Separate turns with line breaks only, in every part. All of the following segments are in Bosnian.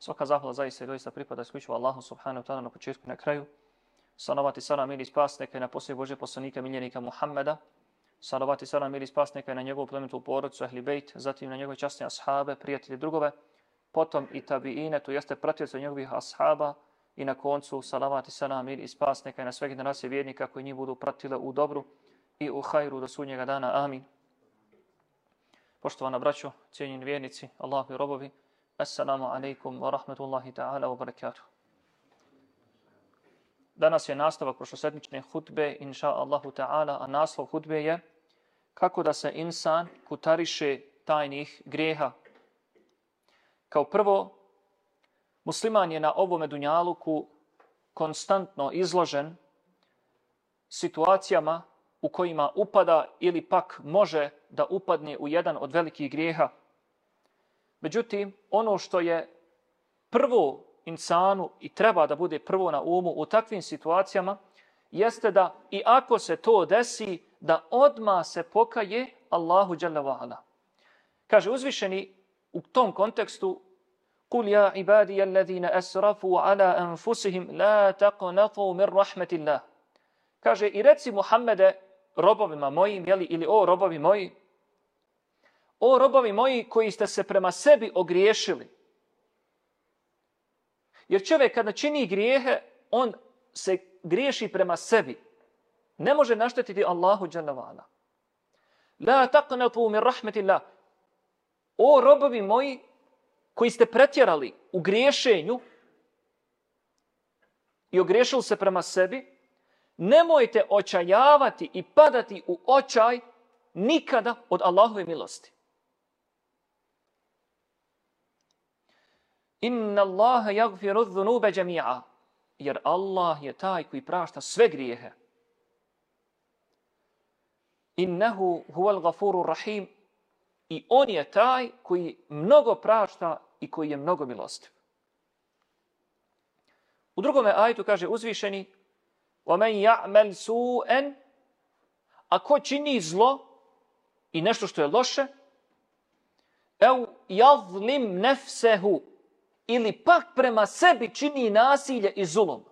Svaka zahvala zaista i doista pripada isključivo Allahu subhanahu wa ta'ala na početku i na kraju. Salavati salam mir i spas neka je na poslije Bože poslanika miljenika Muhammeda. Salavati salam mir i spas neka je na njegovu plemenitu porodicu Ehli Bejt, zatim na njegove časne ashabe, prijatelje drugove, potom i tabiine, to jeste pratioce njegovih ashaba i na koncu salavati salam i spas neka je na sve generacije vjernika koji njih budu pratile u dobru i u hajru do sudnjega dana. Amin. Poštovana braćo, cijenjeni vjernici, Allahu i robovi, Assalamu alaikum wa rahmatullahi ta'ala wa barakatuh. Danas je nastavak prošlosedmične hutbe, inša Allahu ta'ala, a naslov hutbe je kako da se insan kutariše tajnih greha. Kao prvo, musliman je na ovome dunjaluku konstantno izložen situacijama u kojima upada ili pak može da upadne u jedan od velikih grijeha. Međutim, ono što je prvo insanu i treba da bude prvo na umu u takvim situacijama, jeste da i ako se to desi, da odma se pokaje Allahu Jalla wa'ala. Kaže uzvišeni u tom kontekstu, Kul ja ibadi alladhina asrafu ala anfusihim la taqnatu min rahmatillah. Kaže i reci Muhammede robovima mojim jeli, ili o robovi moji, o robovi moji koji ste se prema sebi ogriješili. Jer čovjek kada čini grijehe, on se griješi prema sebi. Ne može naštetiti Allahu džalavala. La taqnatu min rahmetillah. O robovi moji koji ste pretjerali u griješenju i ogriješili se prema sebi, nemojte očajavati i padati u očaj nikada od Allahove milosti. Inna Allaha yaghfiru dhunuba jami'a. Jer Allah je taj koji prašta sve grijehe. Innahu huwal ghafurur rahim. I on je taj koji mnogo prašta i koji je mnogo milostiv. U drugom ajetu kaže uzvišeni وَمَنْ يَعْمَلْ سُوءًا Ako čini zlo i nešto što je loše, اَوْ يَظْلِمْ نَفْسَهُ ili pak prema sebi čini nasilje i zulom.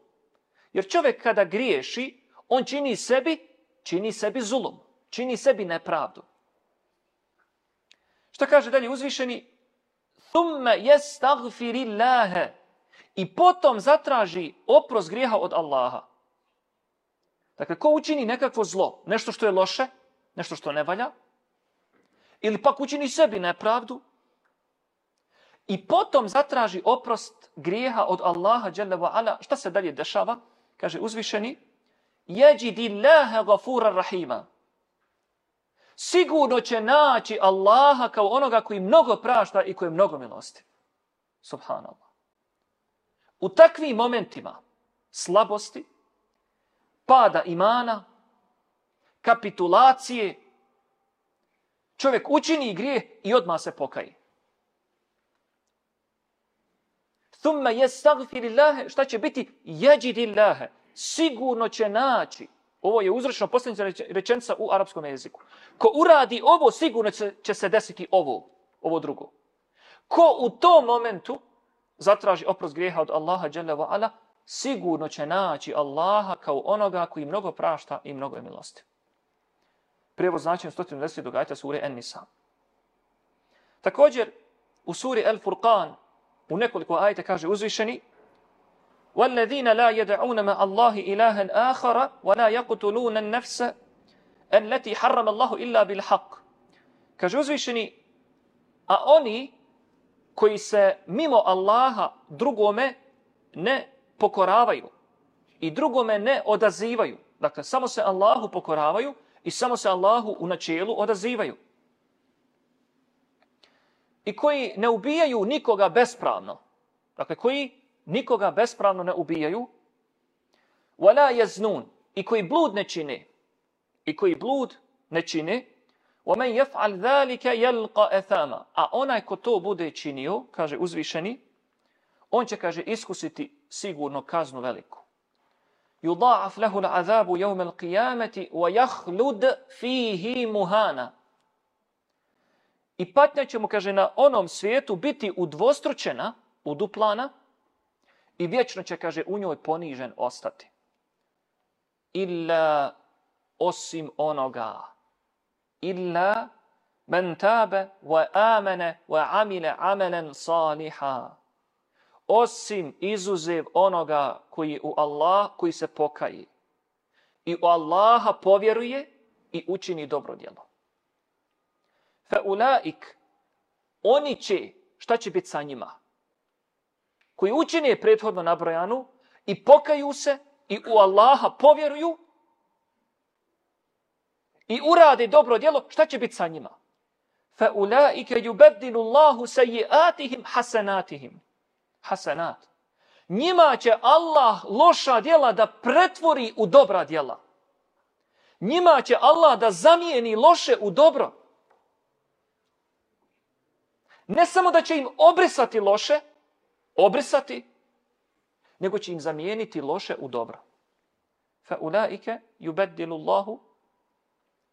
Jer čovjek kada griješi, on čini sebi, čini sebi zulom, čini sebi nepravdu. Što kaže dalje uzvišeni? Thumme jestagfiri lahe. I potom zatraži opros grijeha od Allaha. Dakle, ko učini nekakvo zlo, nešto što je loše, nešto što ne valja, ili pak učini sebi nepravdu, i potom zatraži oprost grijeha od Allaha dželle ve ala. Šta se dalje dešava? Kaže uzvišeni yajidi llaha gafura rahima. Sigurno će naći Allaha kao onoga koji mnogo prašta i koji je mnogo milosti. Subhanallah. U takvim momentima slabosti pada imana kapitulacije čovjek učini grijeh i odma se pokaje. Thumma yastaghfirillaha, šta će biti? Yajidillaha. Sigurno će naći. Ovo je uzročno posljednica rečenica u arapskom jeziku. Ko uradi ovo, sigurno će, će se desiti ovo, ovo drugo. Ko u tom momentu zatraži oprost grijeha od Allaha dželle ve ala, sigurno će naći Allaha kao onoga koji mnogo prašta i mnogo je milosti. Prijevo značenje 110 dogajta sure En-Nisa. Također, u suri El-Furqan, U nekoliko ajta kaže uzvišeni وَالَّذِينَ لَا يَدْعُونَ مَا اللَّهِ إِلَهًا آخَرَ وَلَا يَقْتُلُونَ النَّفْسَ الَّتِي حَرَّمَ اللَّهُ إِلَّا بِالْحَقِّ Kaže uzvišeni, a oni koji se mimo Allaha drugome ne pokoravaju i drugome ne odazivaju. Dakle, samo se Allahu pokoravaju i samo se Allahu u načelu odazivaju i koji ne ubijaju nikoga bespravno. Dakle, koji nikoga bespravno ne ubijaju. Wala yaznun i koji blud ne čine. I koji blud ne čine. Wa man yaf'al zalika yalqa athama. A onaj ko to bude činio, kaže uzvišeni, on će kaže iskusiti sigurno kaznu veliku. Yudha'af lahu الْعَذَابُ yawm al-qiyamati wa yakhlud fihi muhana i patnja će mu, kaže, na onom svijetu biti udvostručena, uduplana i vječno će, kaže, u njoj ponižen ostati. Illa osim onoga. Illa men tabe wa amene wa amile amelen saliha. Osim izuzev onoga koji u Allah, koji se pokaji i u Allaha povjeruje i učini dobro djelo. Fa oni će, šta će biti sa njima? Koji učine prethodno nabrojanu i pokaju se i u Allaha povjeruju i urade dobro djelo, šta će biti sa njima? Fa ulaike اللَّهُ سَيِّئَاتِهِمْ sayyi'atihim hasanatihim. Hasanat. Njima će Allah loša djela da pretvori u dobra djela. Njima će Allah da zamijeni loše u dobro. Ne samo da će im obrisati loše, obrisati, nego će im zamijeniti loše u dobro. Fa ulaike yubaddilu Allahu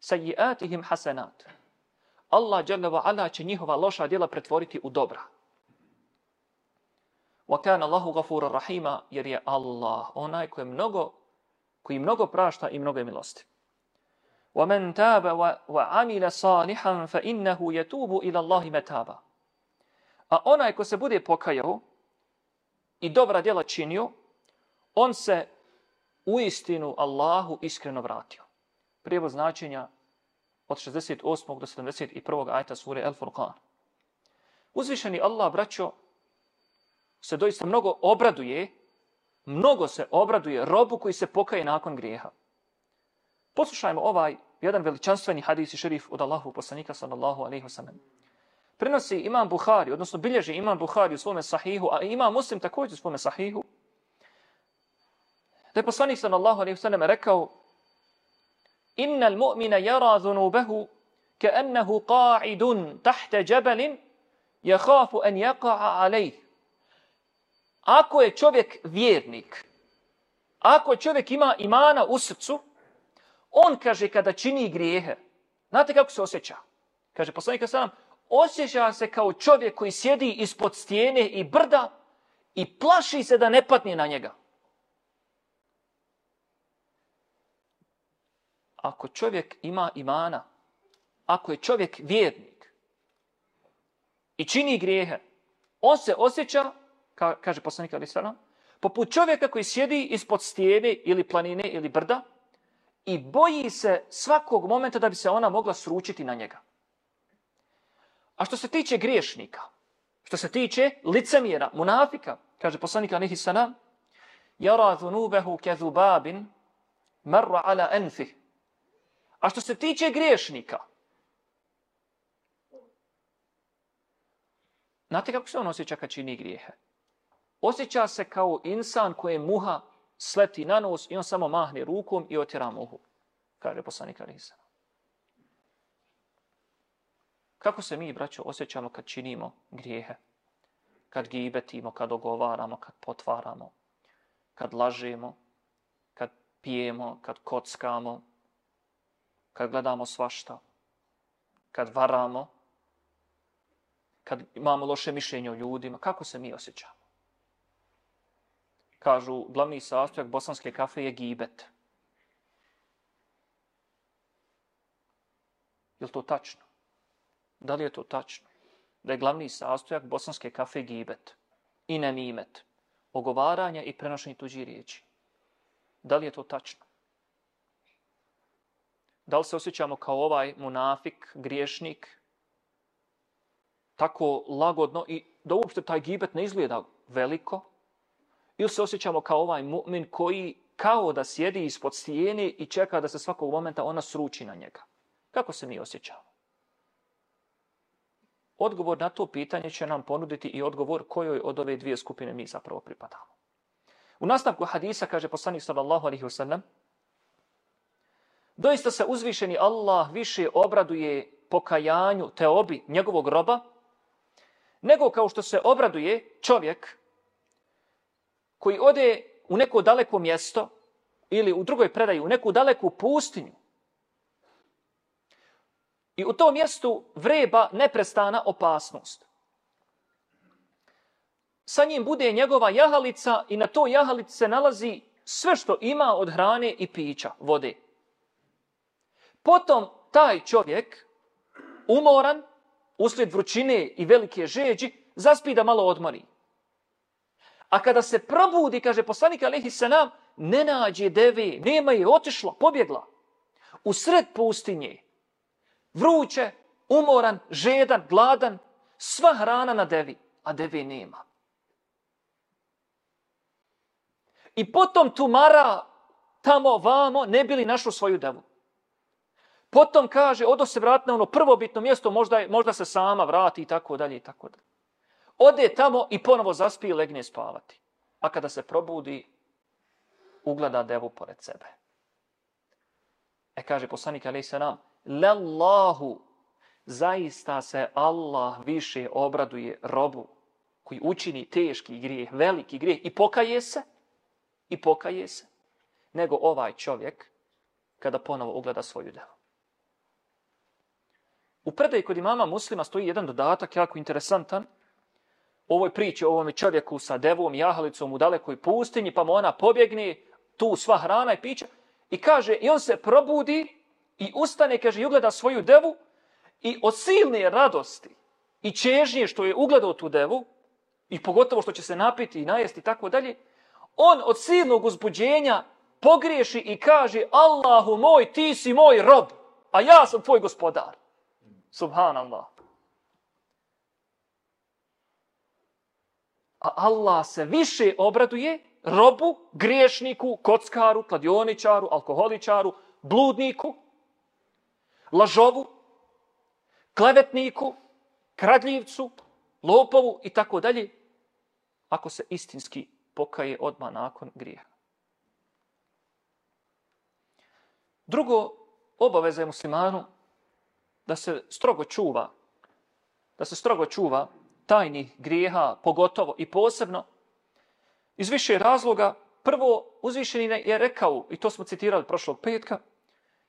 sayiatihim hasanat. Allah dželle ve ala će njihova loša djela pretvoriti u dobra. Wa kana Allahu gafurur rahima jer je Allah onaj koji mnogo koji mnogo prašta i mnogo je milosti. Wa man taba wa, wa amila salihan fa innahu yatubu ila Allahi mataba. A onaj ko se bude pokajao i dobra djela činio, on se u istinu Allahu iskreno vratio. Prijevo značenja od 68. do 71. ajta sure El Furqan. Uzvišeni Allah, braćo, se doista mnogo obraduje, mnogo se obraduje robu koji se pokaje nakon grijeha. Poslušajmo ovaj jedan veličanstveni hadis i šerif od Allahu poslanika sallallahu alaihi wa sallam. Prenosi imam Buhari, odnosno bilježi imam Buhari u svome sahihu, a imam muslim također u svome sahihu, da je poslanik sallallahu alaihi sallam rekao innal mu'mina yara dhunubahu ka'annahu qa'idun tahta jabalin yakhafu an yaqa'a alayh. Ako je čovjek vjernik ako čovjek ima imana u srcu on kaže kada čini grijehe znate kako se osjeća? Kaže poslanik sallam osjeća se kao čovjek koji sjedi ispod stijene i brda i plaši se da ne patni na njega ako čovjek ima imana, ako je čovjek vjernik i čini grijehe, on se osjeća, ka, kaže poslanik Ali Sala, poput čovjeka koji sjedi ispod stijene ili planine ili brda i boji se svakog momenta da bi se ona mogla sručiti na njega. A što se tiče griješnika, što se tiče licemjera, munafika, kaže poslanik Ali Sala, jara zunubehu ke zubabin marra ala enfih, A što se tiče griješnika, znate kako se on osjeća kad čini grijehe? Osjeća se kao insan koje muha sleti na nos i on samo mahne rukom i otjera muhu, kaže poslanik Arisa. Kako se mi, braćo, osjećamo kad činimo grijehe? Kad gibetimo, kad ogovaramo, kad potvaramo, kad lažemo, kad pijemo, kad kockamo, kad gledamo svašta, kad varamo, kad imamo loše mišljenje o ljudima, kako se mi osjećamo? Kažu, glavni sastojak bosanske kafe je gibet. Je to tačno? Da li je to tačno? Da je glavni sastojak bosanske kafe gibet i nemimet, ogovaranje i prenošenje tuđi riječi. Da li je to tačno? Da li se osjećamo kao ovaj munafik, griješnik, tako lagodno i da uopšte taj gibet ne izgleda veliko? Ili se osjećamo kao ovaj mu'min koji kao da sjedi ispod stijene i čeka da se svakog momenta ona sruči na njega? Kako se mi osjećamo? Odgovor na to pitanje će nam ponuditi i odgovor kojoj od ove dvije skupine mi zapravo pripadamo. U nastavku hadisa kaže poslanik sallallahu alaihi wasallam Doista se uzvišeni Allah više obraduje pokajanju te obi njegovog roba, nego kao što se obraduje čovjek koji ode u neko daleko mjesto ili u drugoj predaji u neku daleku pustinju i u tom mjestu vreba neprestana opasnost. sa njim bude njegova jahalica i na to jahalici se nalazi sve što ima od hrane i pića, vode. Potom taj čovjek, umoran, uslijed vrućine i velike žeđi, zaspi da malo odmori. A kada se probudi, kaže poslanik Alehi Sanam, ne nađe deve, nema je, otišla, pobjegla. U sred pustinje, vruće, umoran, žedan, gladan, sva hrana na devi, a deve nema. I potom tumara tamo, vamo, ne bili našu svoju devu. Potom kaže, odo se vrati na ono prvobitno mjesto, možda, možda se sama vrati i tako dalje i tako dalje. Ode tamo i ponovo zaspi i legne spavati. A kada se probudi, ugleda devu pored sebe. E kaže poslanik alaih salam, Lallahu, zaista se Allah više obraduje robu koji učini teški grijeh, veliki grijeh i pokaje se, i pokaje se, nego ovaj čovjek kada ponovo ugleda svoju devu. U predaj kod imama muslima stoji jedan dodatak jako interesantan, ovoj priči o ovome čovjeku sa devom i jahalicom u dalekoj pustinji, pa mu ona pobjegne, tu sva hrana i pića, i kaže, i on se probudi i ustane, kaže, i ugleda svoju devu i od silne radosti i čežnje što je ugledao tu devu, i pogotovo što će se napiti i najesti i tako dalje, on od silnog uzbuđenja pogriješi i kaže, Allahu moj, ti si moj rob, a ja sam tvoj gospodar. Subhanallah. A Allah se više obraduje robu, griješniku, kockaru, kladioničaru, alkoholičaru, bludniku, lažovu, klevetniku, kradljivcu, lopovu i tako dalje, ako se istinski pokaje odmah nakon grijeha. Drugo, obaveza je muslimanu da se strogo čuva, da se strogo čuva tajnih grijeha, pogotovo i posebno, iz više razloga, prvo uzvišeni je rekao, i to smo citirali prošlog petka,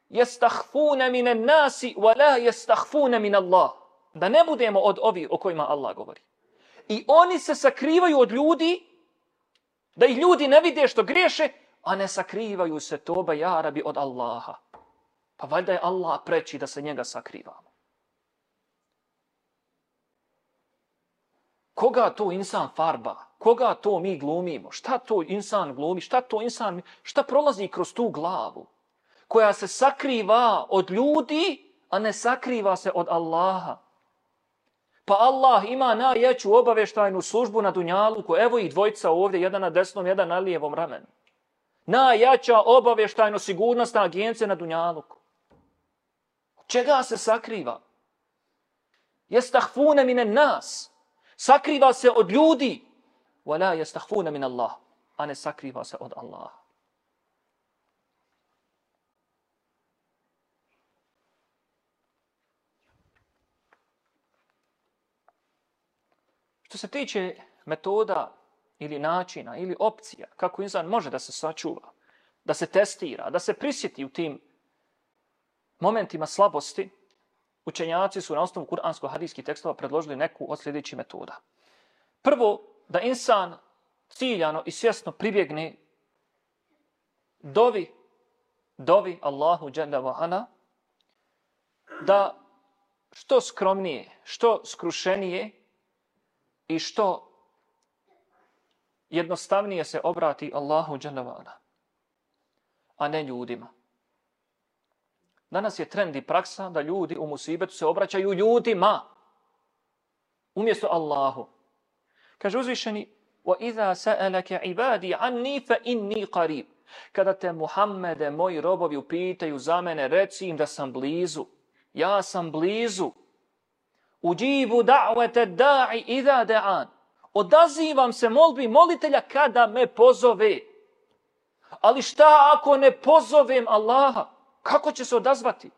jestahfuna mine nasi, wa la jestahfuna min Allah. Da ne budemo od ovi o kojima Allah govori. I oni se sakrivaju od ljudi, da ih ljudi ne vide što griješe, a ne sakrivaju se toba jarabi od Allaha. Pa valjda je Allah preći da se njega sakrivamo. Koga to insan farba? Koga to mi glumimo? Šta to insan glumi? Šta to insan... Šta prolazi kroz tu glavu? Koja se sakriva od ljudi, a ne sakriva se od Allaha. Pa Allah ima najjaču obaveštajnu službu na Dunjaluku. Evo ih dvojica ovdje, jedan na desnom, jedan na lijevom ramenu. Najjača obaveštajno sigurnostna agencija na Dunjaluku. Čega se sakriva? Jestahfune mine nas. Sakriva se od ljudi. Wala jestahfune min Allah. A ne sakriva se od Allaha. Što se tiče metoda ili načina ili opcija kako insan može da se sačuva, da se testira, da se prisjeti u tim momentima slabosti, učenjaci su na osnovu kuransko-hadijskih tekstova predložili neku od sljedećih metoda. Prvo, da insan ciljano i svjesno pribjegne dovi, dovi Allahu Đalla Vahana, da što skromnije, što skrušenije i što jednostavnije se obrati Allahu dželevala, a ne ljudima. Danas je trend i praksa da ljudi u musibetu se obraćaju ljudima umjesto Allahu. Kaže uzvišeni وَإِذَا سَأَلَكَ عِبَادِي عَنِّي فَإِنِّي قَرِيبٌ Kada te Muhammede, moji robovi, upitaju za mene, reci im da sam blizu. Ja sam blizu. Uđibu da'vete da'i idha da'an. Odazivam se molbi molitelja kada me pozove. Ali šta ako ne pozovem Allaha? Kako će se odazvati?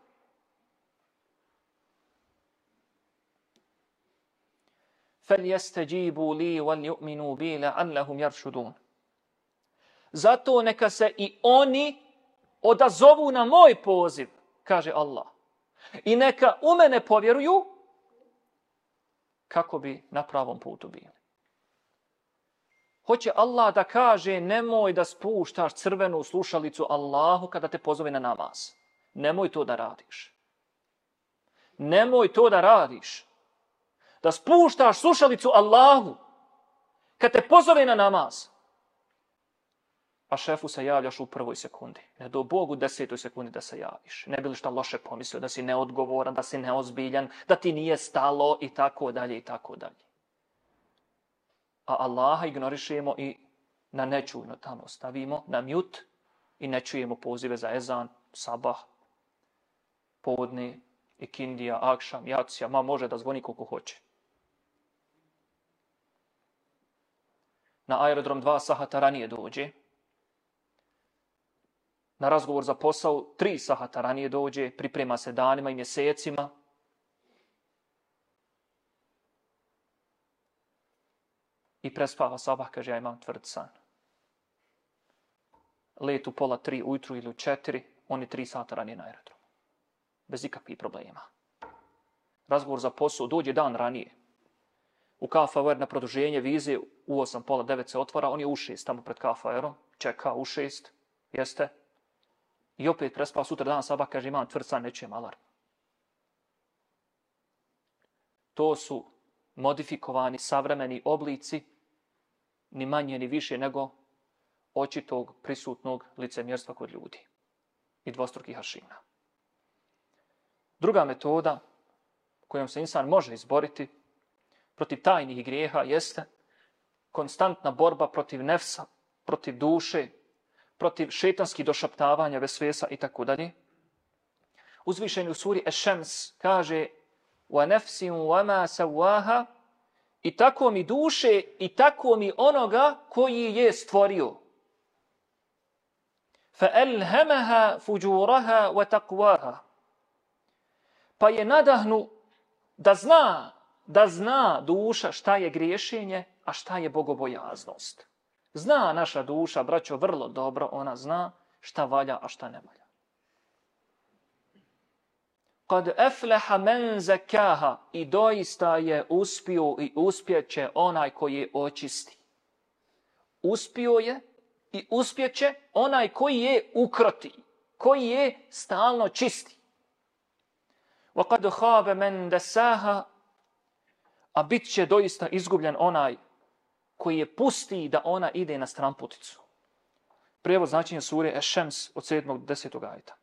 Fel jeste džibu li wal ju'minu bi la'allahum jaršudun. Zato neka se i oni odazovu na moj poziv, kaže Allah. I neka u mene povjeruju, kako bi na pravom putu bili. Hoće Allah da kaže nemoj da spuštaš crvenu slušalicu Allahu kada te pozove na namaz. Nemoj to da radiš. Nemoj to da radiš. Da spuštaš slušalicu Allahu kad te pozove na namaz. A šefu se javljaš u prvoj sekundi. Ne do Bogu desetoj sekundi da se javiš. Ne bi li šta loše pomislio, da si neodgovoran, da si neozbiljan, da ti nije stalo i tako dalje i tako dalje a Allaha ignorišemo i na nečujno tamo stavimo, na mjut i ne čujemo pozive za ezan, sabah, podne, ikindija, akšam, jacija, ma može da zvoni koliko hoće. Na aerodrom dva sahata ranije dođe. Na razgovor za posao tri sahata ranije dođe, priprema se danima i mjesecima, i prespava sabah, kaže, ja imam tvrd san. Let u pola tri ujutru ili u četiri, oni tri sata ranije na aerodromu. Bez ikakvih problema. Razgovor za posao dođe dan ranije. U KFR na produženje vize u 8, pola 9 se otvara, on je u 6 tamo pred KFR-om, čeka u 6, jeste. I opet prespao sutra dan sabah, kaže, imam tvrd san, nećem alarm. To su modifikovani savremeni oblici, ni manje ni više nego očitog prisutnog licemjerstva kod ljudi i dvostrukih hašina. Druga metoda kojom se insan može izboriti protiv tajnih grijeha jeste konstantna borba protiv nefsa, protiv duše, protiv šetanskih došaptavanja, vesvesa i tako dalje. Uzvišeni u suri Ešems kaže wa nafsin wa ma sawaha i tako mi duše i tako mi onoga koji je stvorio fa alhamaha fujuraha wa taqwaha pa je nadahnu da zna da zna duša šta je griješenje a šta je bogobojaznost zna naša duša braćo vrlo dobro ona zna šta valja a šta ne valja kad efleha men zekaha i doista je uspio i uspjeće onaj koji je očisti. Uspio je i uspjeće onaj koji je ukroti, koji je stalno čisti. Wa kad habe men desaha a bit će doista izgubljen onaj koji je pusti da ona ide na stramputicu. Prijevod značenja sure Ešems od 7. do 10. ajta.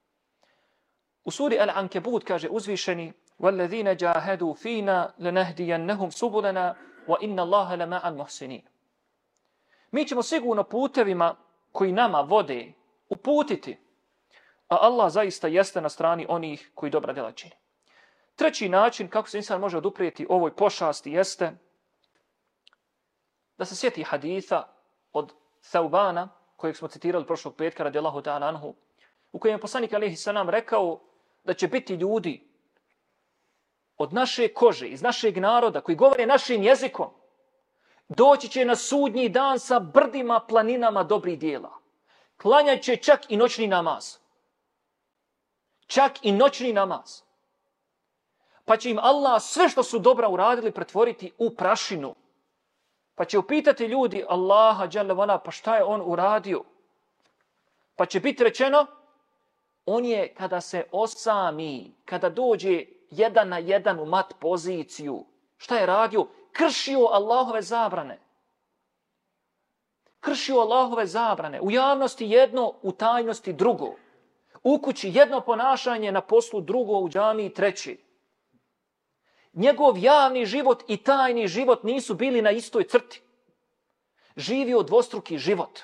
U suri Al-Ankebut kaže uzvišeni وَالَّذِينَ جَاهَدُوا فِينَا لَنَهْدِيَنَّهُمْ سُبُلَنَا وَإِنَّ اللَّهَ لَمَعَ الْمُحْسِنِينَ Mi ćemo sigurno putevima koji nama vode uputiti, a Allah zaista jeste na strani onih koji dobra djela čini. Treći način kako se insan može oduprijeti ovoj pošasti jeste da se sjeti haditha od Thaubana, kojeg smo citirali prošlog petka radi Allahu ta'ala anhu, u kojem je poslanik Alihi Sanam rekao da će biti ljudi od naše kože, iz našeg naroda, koji govore našim jezikom, doći će na sudnji dan sa brdima, planinama dobrih dijela. Klanjat će čak i noćni namaz. Čak i noćni namaz. Pa će im Allah sve što su dobra uradili pretvoriti u prašinu. Pa će upitati ljudi Allaha, pa šta je on uradio? Pa će biti rečeno, on je kada se osami, kada dođe jedan na jedan u mat poziciju, šta je radio? Kršio Allahove zabrane. Kršio Allahove zabrane. U javnosti jedno, u tajnosti drugo. U kući jedno ponašanje, na poslu drugo, u džami treći. Njegov javni život i tajni život nisu bili na istoj crti. Živio dvostruki život.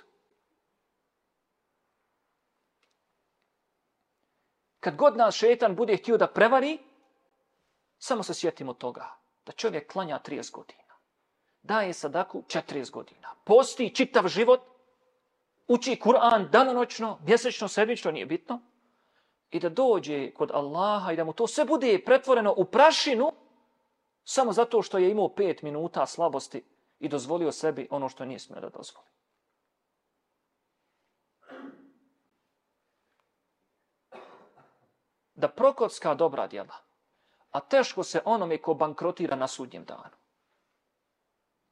kad god nas šetan bude htio da prevari, samo se sjetimo toga da čovjek klanja 30 godina. Daje sadaku 40 godina. Posti čitav život, uči Kur'an danonoćno, mjesečno, sedmično, nije bitno. I da dođe kod Allaha i da mu to sve bude pretvoreno u prašinu, samo zato što je imao 5 minuta slabosti i dozvolio sebi ono što nije smio da dozvoli. da prokotska dobra djela, a teško se onome ko bankrotira na sudnjem danu.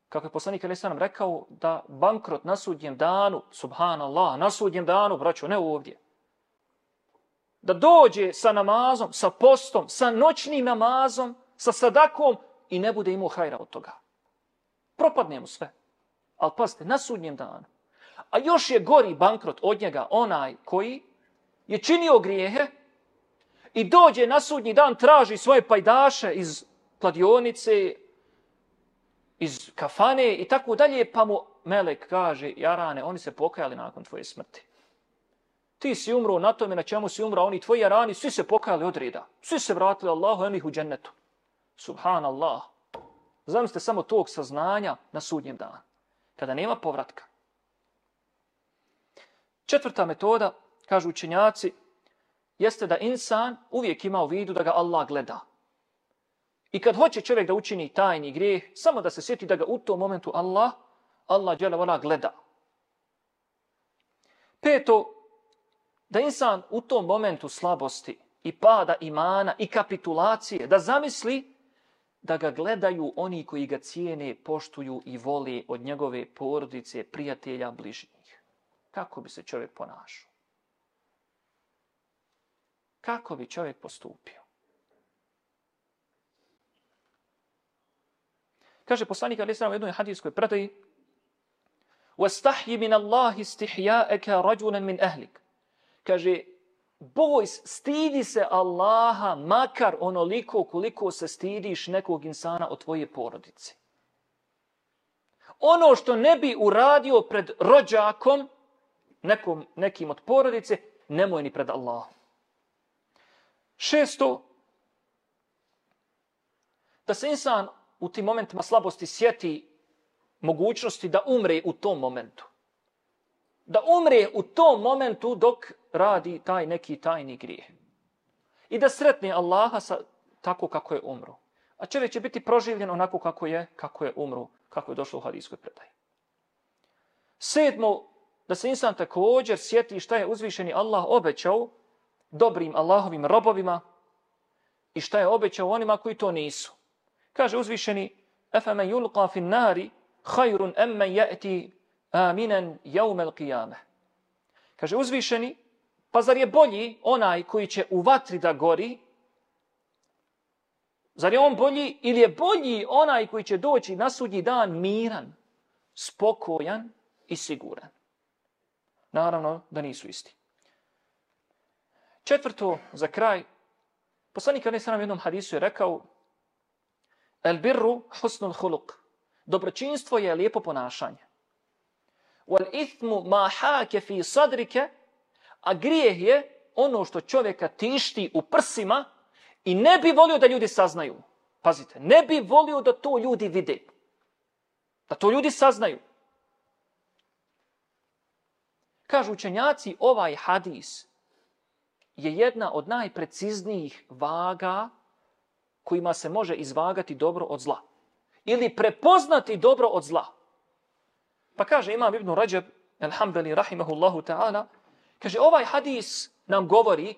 kako je poslanik Ali nam rekao, da bankrot na sudnjem danu, subhanallah, na sudnjem danu, braćo, ne ovdje, da dođe sa namazom, sa postom, sa noćnim namazom, sa sadakom i ne bude imao hajra od toga. Propadne mu sve. Ali pazite, na sudnjem danu. A još je gori bankrot od njega onaj koji je činio grijehe i dođe na sudnji dan, traži svoje pajdaše iz kladionice, iz kafane i tako dalje, pa mu Melek kaže, jarane, oni se pokajali nakon tvoje smrti. Ti si umro na tome na čemu si umro, oni tvoji jarani, svi se pokajali od reda. Svi se vratili Allahu, oni u džennetu. Subhanallah. Zamislite samo tog saznanja na sudnjem danu. Kada nema povratka. Četvrta metoda, kažu učenjaci, jeste da insan uvijek ima u vidu da ga Allah gleda. I kad hoće čovjek da učini tajni grijeh, samo da se sjeti da ga u tom momentu Allah, Allah dželle gleda. Peto, da insan u tom momentu slabosti i pada imana i kapitulacije, da zamisli da ga gledaju oni koji ga cijene, poštuju i voli od njegove porodice, prijatelja, bližnjih. Kako bi se čovjek ponašao? Kako bi čovjek postupio? Kaže poslanik Ali Isra u jednoj hadijskoj predaji وَاسْتَحْيِ مِنَ اللَّهِ اسْتِحْيَاءَكَ رَجُلًا مِنْ أَهْلِكَ Kaže, boj, stidi se Allaha makar onoliko koliko se stidiš nekog insana od tvoje porodice. Ono što ne bi uradio pred rođakom, nekom, nekim od porodice, nemoj ni pred Allahom. Šesto, da se insan u tim momentima slabosti sjeti mogućnosti da umre u tom momentu. Da umre u tom momentu dok radi taj neki tajni grijeh. I da sretne Allaha sa, tako kako je umro. A čovjek će biti proživljen onako kako je, kako je umro, kako je došlo u hadijskoj predaji. Sedmo, da se insan također sjeti šta je uzvišeni Allah obećao dobrim Allahovim robovima i šta je obećao onima koji to nisu. Kaže uzvišeni, efemen yulqa fin nari, hajrun emmen ja'ti aminen jaumel qiyame. Kaže uzvišeni, pa zar je bolji onaj koji će u vatri da gori, Zar je on bolji ili je bolji onaj koji će doći na sudnji dan miran, spokojan i siguran? Naravno da nisu isti. Četvrto, za kraj, poslanik Ali Sram jednom hadisu je rekao El birru husnul huluk. Dobročinstvo je lijepo ponašanje. Wal ithmu ma hake fi sadrike, a grijeh je ono što čovjeka tišti u prsima i ne bi volio da ljudi saznaju. Pazite, ne bi volio da to ljudi vide. Da to ljudi saznaju. Kažu učenjaci, ovaj hadis je jedna od najpreciznijih vaga kojima se može izvagati dobro od zla. Ili prepoznati dobro od zla. Pa kaže Imam Ibn Rajab, alhamdulillah, rahimahullahu ta'ala, kaže ovaj hadis nam govori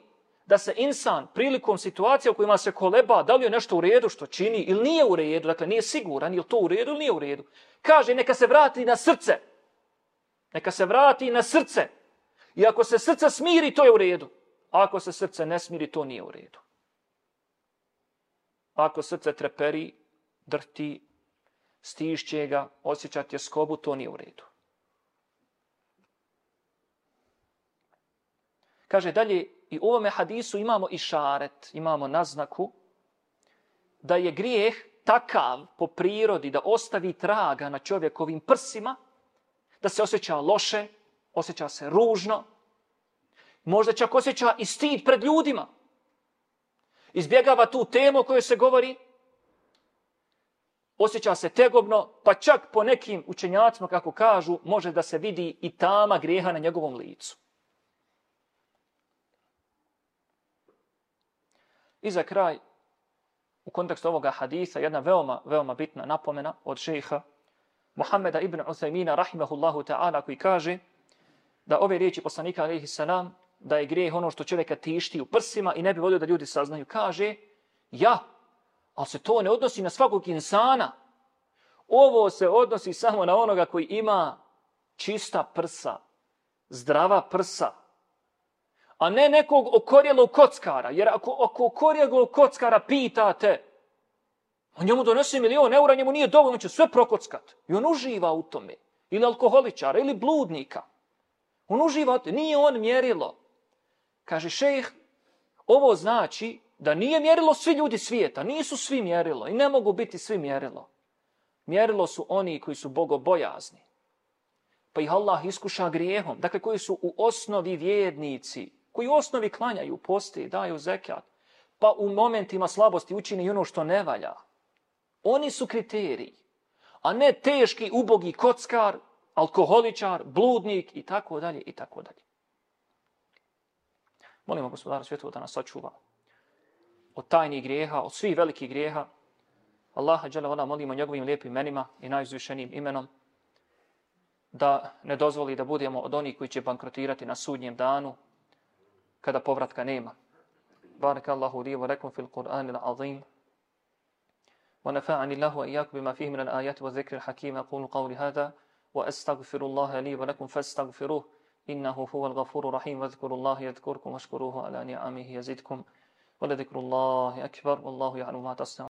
da se insan prilikom situacija u kojima se koleba, da li je nešto u redu što čini ili nije u redu, dakle nije siguran ili to u redu ili nije u redu, kaže neka se vrati na srce. Neka se vrati na srce. I ako se srce smiri, to je u redu. A ako se srce ne smiri, to nije u redu. Ako srce treperi, drti, stišće ga, osjećati skobu, to nije u redu. Kaže dalje, i u ovome hadisu imamo i šaret, imamo naznaku, da je grijeh takav po prirodi da ostavi traga na čovjekovim prsima, da se osjeća loše, osjeća se ružno, možda čak osjeća i stid pred ljudima. Izbjegava tu temu o kojoj se govori, osjeća se tegobno, pa čak po nekim učenjacima, kako kažu, može da se vidi i tama grijeha na njegovom licu. I za kraj, u kontekstu ovoga hadisa, jedna veoma, veoma bitna napomena od šeha Muhammeda ibn Uthaymina, rahimahullahu ta'ala, koji kaže da ove riječi poslanika, alaihi salam, da je grijeh ono što čovjeka tišti u prsima i ne bi volio da ljudi saznaju. Kaže, ja, ali se to ne odnosi na svakog insana. Ovo se odnosi samo na onoga koji ima čista prsa, zdrava prsa, a ne nekog okorjelog kockara. Jer ako, ako okorjelog kockara pitate, on njemu donese milion eura, njemu nije dovoljno, on će sve prokockat. I on uživa u tome. Ili alkoholičara, ili bludnika. On uživa u tome. Nije on mjerilo. Kaže šejh, ovo znači da nije mjerilo svi ljudi svijeta. Nisu svi mjerilo i ne mogu biti svi mjerilo. Mjerilo su oni koji su bogobojazni. Pa ih Allah iskuša grijehom. Dakle, koji su u osnovi vjednici koji u osnovi klanjaju, posti, daju zekat, pa u momentima slabosti učini ono što ne valja. Oni su kriteriji, a ne teški, ubogi kockar, alkoholičar, bludnik i tako dalje i tako dalje. Molimo gospodara svjetova da nas sačuva od tajnih grijeha, od svih velikih grijeha. Allaha džele voda molimo njegovim lijepim imenima i najuzvišenim imenom da ne dozvoli da budemo od onih koji će bankrotirati na sudnjem danu, kada povratka nema. بارك الله لي ولكم في القرآن العظيم ونفعني الله وإياكم بما فيه من الآيات والذكر الحكيم أقول قولي هذا وأستغفر الله لي ولكم فاستغفروه إنه هو الغفور الرحيم واذكروا الله يذكركم واشكروه على نعمه يزدكم ولذكر الله أكبر والله يعلم ما تصنعون